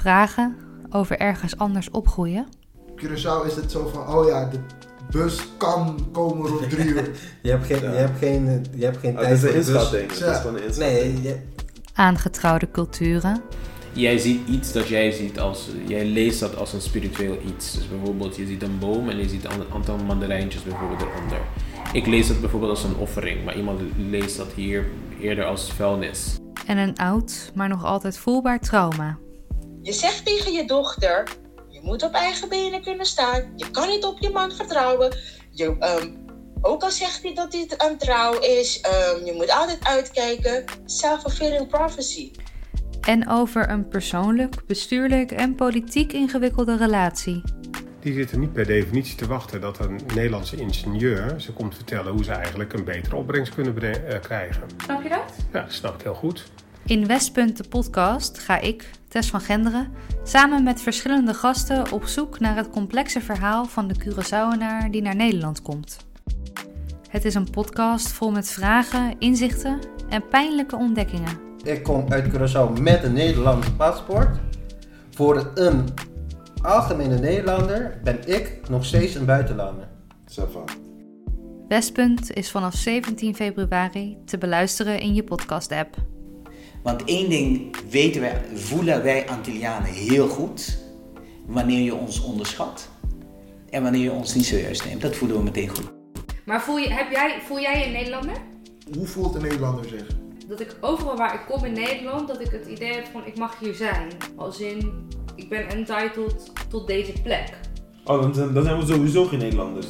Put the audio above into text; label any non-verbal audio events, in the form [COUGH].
vragen over ergens anders opgroeien. Curaçao is het zo van, oh ja, de bus kan komen rond drie uur. [LAUGHS] Je hebt geen, Ja. je hebt geen, je hebt geen Ah, is tijd een inschatting. Ja. is gewoon een inschatting. Nee, je- Aangetrouwde culturen. Jij ziet iets dat jij ziet als, jij leest dat als een spiritueel iets. Dus bijvoorbeeld, je ziet een boom en je ziet een aantal mandarijntjes bijvoorbeeld eronder. Ik lees dat bijvoorbeeld als een offering, maar iemand leest dat hier eerder als vuilnis. En een oud, maar nog altijd voelbaar trauma. Je zegt tegen je dochter: je moet op eigen benen kunnen staan. Je kan niet op je man vertrouwen. Je, ehm, ook al zegt hij dat hij aan trouw is, ehm, je moet altijd uitkijken. Self-fulfilling prophecy. En over een persoonlijk, bestuurlijk en politiek ingewikkelde relatie. Die zitten niet per definitie te wachten dat een Nederlandse ingenieur ze komt vertellen hoe ze eigenlijk een betere opbrengst kunnen eh, krijgen. Snap je dat? Ja, dat snap ik heel goed. In Westpunt de podcast ga ik, Tess van Genderen, samen met verschillende gasten op zoek naar het complexe verhaal van de Curaçaoenaar die naar Nederland komt. Het is een podcast vol met vragen, inzichten en pijnlijke ontdekkingen. ik kom uit Curaçao met een Nederlands paspoort. Voor een algemene Nederlander ben ik nog steeds een buitenlander. Ça va. Westpunt is vanaf 17 februari te beluisteren in je podcast-app. Want één ding weten wij, voelen wij Antillianen heel goed. Wanneer je ons onderschat. En wanneer je ons niet serieus neemt. Dat voelen we meteen goed. Maar voel, je, heb jij, voel jij je een Nederlander? Hoe voelt een Nederlander zich? Dat ik overal waar ik kom in Nederland, dat ik het idee heb van ik mag hier zijn. Als in, ik ben entitled tot deze plek. Oh, dan zijn, dan zijn we sowieso geen Nederlanders.